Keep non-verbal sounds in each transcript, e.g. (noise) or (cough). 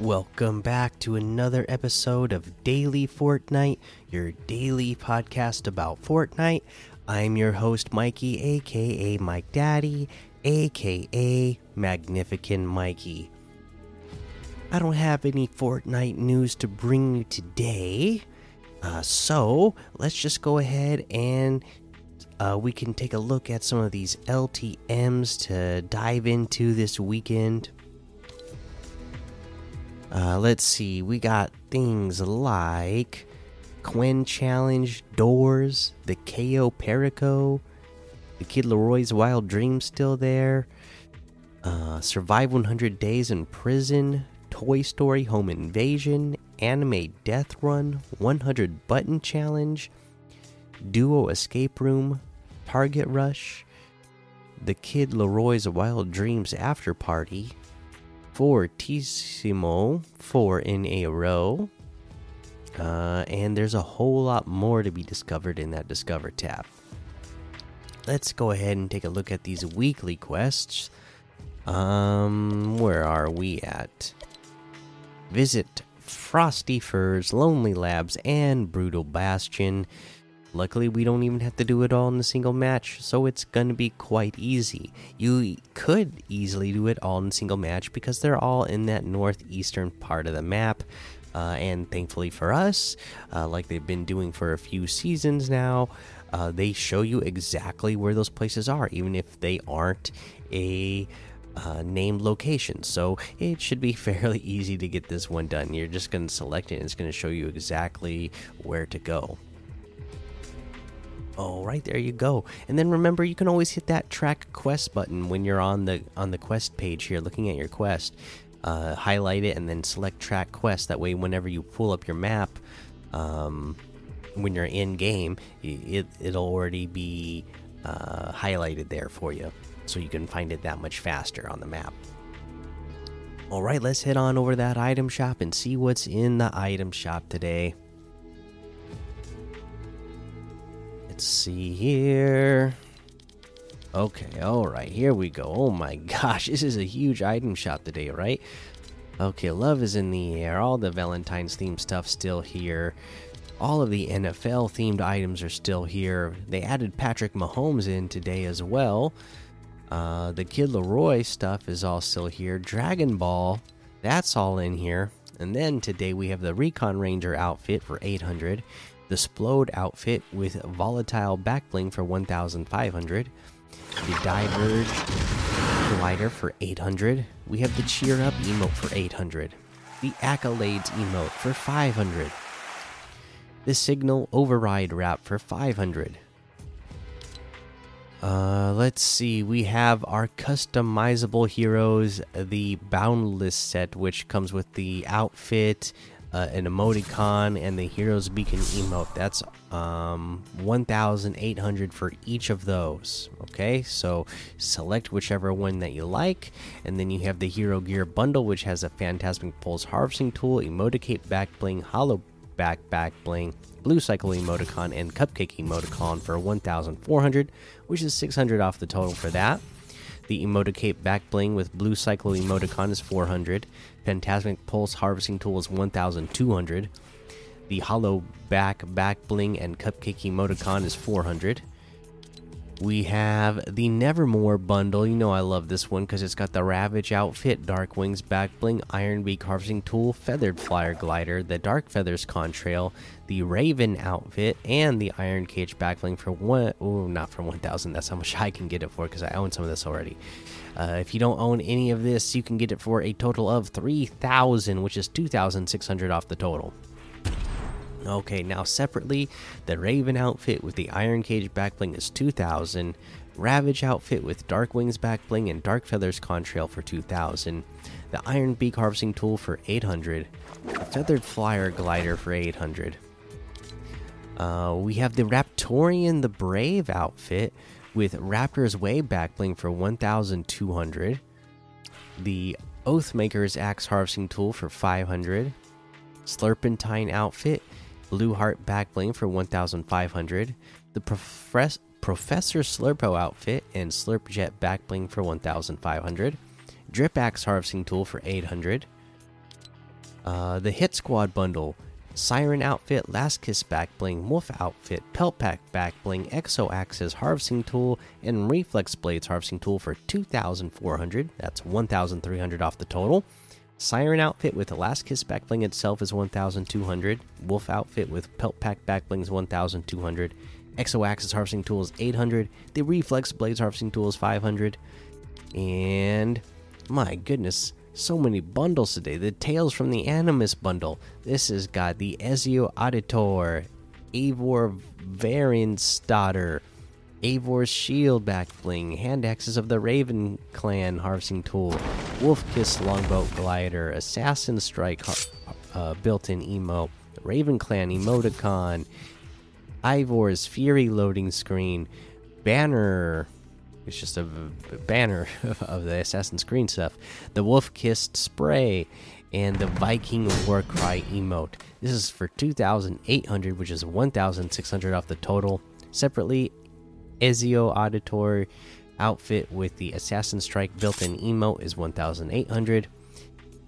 Welcome back to another episode of Daily Fortnite, your daily podcast about Fortnite. I'm your host, Mikey, aka Mike Daddy, aka Magnificent Mikey. I don't have any Fortnite news to bring you today, uh, so let's just go ahead and uh, we can take a look at some of these LTMs to dive into this weekend. Uh, let's see. We got things like Quen Challenge, Doors, the KO Perico, the Kid LAROI's Wild Dream still there, uh, Survive 100 Days in Prison, Toy Story Home Invasion, Anime Death Run, 100 Button Challenge, Duo Escape Room, Target Rush, the Kid LAROI's Wild Dreams After Party, Fortissimo, four in a row. Uh, and there's a whole lot more to be discovered in that Discover tab. Let's go ahead and take a look at these weekly quests. Um, where are we at? Visit Frosty Furs, Lonely Labs, and Brutal Bastion. Luckily, we don't even have to do it all in a single match, so it's going to be quite easy. You could easily do it all in a single match because they're all in that northeastern part of the map. Uh, and thankfully for us, uh, like they've been doing for a few seasons now, uh, they show you exactly where those places are, even if they aren't a uh, named location. So it should be (laughs) fairly easy to get this one done. You're just going to select it, and it's going to show you exactly where to go. Oh, right there you go. And then remember, you can always hit that track quest button when you're on the on the quest page here, looking at your quest. Uh, highlight it and then select track quest. That way, whenever you pull up your map, um, when you're in game, it it'll already be uh, highlighted there for you, so you can find it that much faster on the map. All right, let's head on over that item shop and see what's in the item shop today. Let's see here. Okay, all right, here we go. Oh my (laughs) gosh, this is a huge item shop today, right? Okay, love is in the air. All the Valentine's themed stuff still here. All of the NFL themed items are still here. They added Patrick Mahomes in today as well. Uh, the Kid LAROI stuff is all still here. Dragon Ball, that's all in here. And then today we have the Recon Ranger outfit for 800 the Splode outfit with volatile backbling for 1500, the Diverge glider for 800. We have the Cheer Up emote for 800, the Accolades emote for 500, the Signal Override wrap for 500. Uh, let's see. We have our customizable heroes, the Boundless set, which comes with the outfit, uh, an emoticon and the hero's beacon emote. That's um 1800 for each of those okay? So select whichever one that you like and then you have the hero gear bundle which has a phantasmic pulse harvesting tool emoticate back bling hollow back back bling blue cycle emoticon and cupcake emoticon for 1400 which is 600 off the total for that the Emoticate back bling with blue cycle emoticon is 400. Phantasmic Pulse harvesting tool is 1200. The hollow back back bling and cupcake emoticon is 400. We have the Nevermore bundle. You know I love this one because it's got the Ravage outfit, Dark Wings back bling, Iron Beak harvesting tool, Feathered Flyer glider, the Dark Feathers contrail, the Raven outfit, and the Iron Cage back bling for one. Oh, not for 1,000. That's how much I can get it for because I own some of this already. Uh, if you don't own any of this, you can get it for a total of 3,000, which is 2,600 off the total. Okay, now separately, the Raven outfit with the Iron Cage backbling is 2000. Ravage outfit with Dark Wings backbling and Dark Feathers contrail for 2000. The Iron Beak harvesting tool for 800. The Feathered Flyer glider for 800. Uh, we have the Raptorian the Brave outfit with Raptor's Way backbling for 1200. The Oathmaker's Axe harvesting tool for 500. Slurpentine outfit Blue Heart Backbling for 1,500. The Professor Slurpo outfit and Slurp Jet Backbling for 1,500. Drip Axe Harvesting Tool for 800. Uh, the Hit Squad bundle Siren Outfit, Last Kiss Back Bling, Wolf Outfit, Pelt Pack Back Bling, Exo Axis Harvesting Tool, and Reflex Blades Harvesting Tool for 2,400. That's 1,300 off the total. Siren Outfit with the Last Kiss backbling itself is 1,200. Wolf Outfit with Pelt Pack Back Bling is 1,200. Exo Axis Harvesting Tool is 800. The Reflex Blades Harvesting Tool is 500. And my goodness, so many bundles today. The Tales from the Animus bundle. This has got the Ezio Auditor, Eivor Varinsdottir, Eivor's Shield Back Bling, Hand Axes of the Raven Clan Harvesting Tool, Wolf Kiss Longboat Glider, Assassin Strike uh, built in emo, Raven Clan Emoticon, Eivor's Fury Loading Screen, Banner it's just a banner (laughs) of the Assassin's Creed stuff. The Wolf Kissed Spray and the Viking War Cry emote. This is for 2,800, which is 1,600 off the total. Separately, Ezio Auditor outfit with the Assassin Strike built-in emote is 1,800.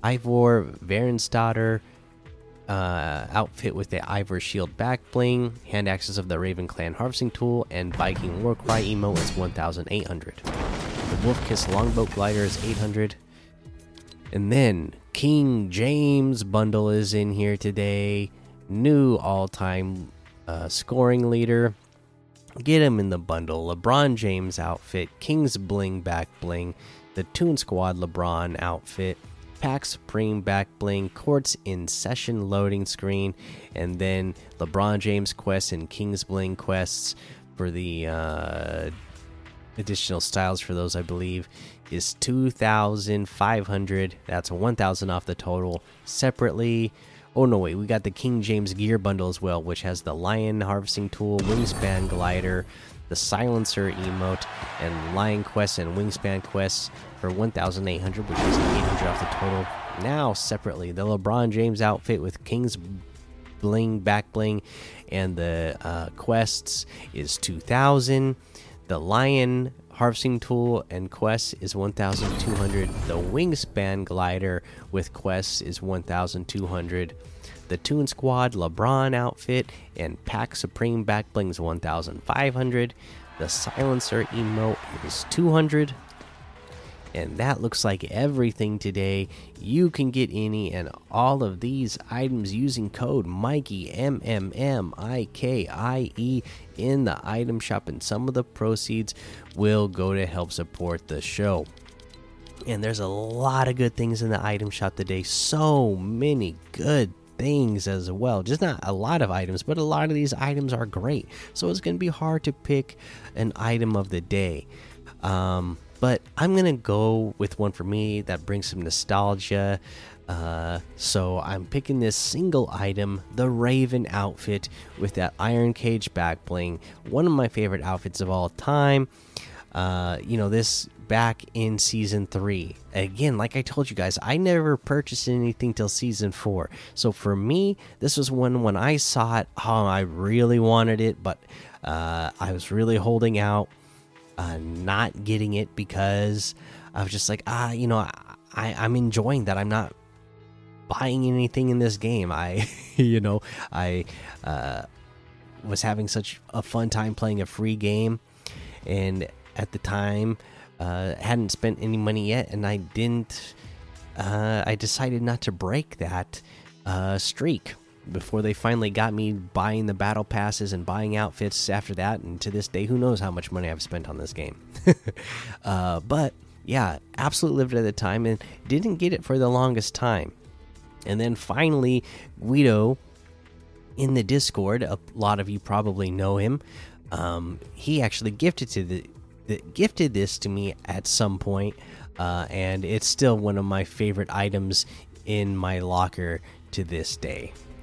Eivor Varinsdottir uh, outfit with the Eivor Shield back bling, hand axes of the Raven Clan harvesting tool, and Viking Warcry emo is 1,800. The Wolf Kiss longboat glider is 800. And then King James bundle is in here today. New all time uh, scoring leader. Get him in the bundle. LeBron James outfit, King's Bling back bling, the Toon Squad LeBron outfit, Pack Supreme back bling, Courts in Session loading screen, and then LeBron James quests and King's Bling quests for the uh, additional styles for those, I believe, is 2,500. That's 1,000 off the total. Separately, oh no, wait, we got the King James gear bundle as well, which has the Lion Harvesting Tool, Wingspan Glider, the Silencer emote, and Lion Quest and Wingspan quests for 1,800, which is 800 off the total. Now, separately, the LeBron James outfit with King's Bling, Back Bling, and the uh, quests is 2,000. The Lion harvesting tool and quests is 1200 the wingspan glider with quests is 1200 the Toon Squad LeBron outfit and Pack Supreme back blings 1500. The Silencer emote is 200. And that looks like everything today. You can get any and all of these items using code Mikey M M M I K I E in the item shop, and some of the proceeds will go to help support the show. And there's a lot of good things in the item shop today. So many good things as well. Just not a lot of items, but a lot of these items are great. So it's going to be hard to pick an item of the day. Um, but I'm to go with one for me that brings some nostalgia. Uh, so I'm picking this single item, the Raven outfit with that Iron Cage back bling. One of my favorite outfits of all time. Uh, you know, this back in season three. Again, like I told you guys, I never purchased anything till season four. So for me, this was one when I saw it. Oh, I really wanted it, but uh, I was really holding out, uh, not getting it because I was just like, ah, you know, I, I'm enjoying that. I'm not buying anything in this game. I, (laughs) you know, I uh, was having such a fun time playing a free game, and at the time uh, hadn't spent any money yet, and I didn't. Uh, I decided not to break that uh, streak before they finally got me buying the battle passes and buying outfits after that. And to this day, who knows how much money I've spent on this game. (laughs) uh, but yeah, absolutely lived at the time and didn't get it for the longest time. And then finally, Guido in the Discord, a lot of you probably know him. Um, he actually gifted to the gifted this to me at some point, uh, and it's still one of my favorite items in my locker to this day.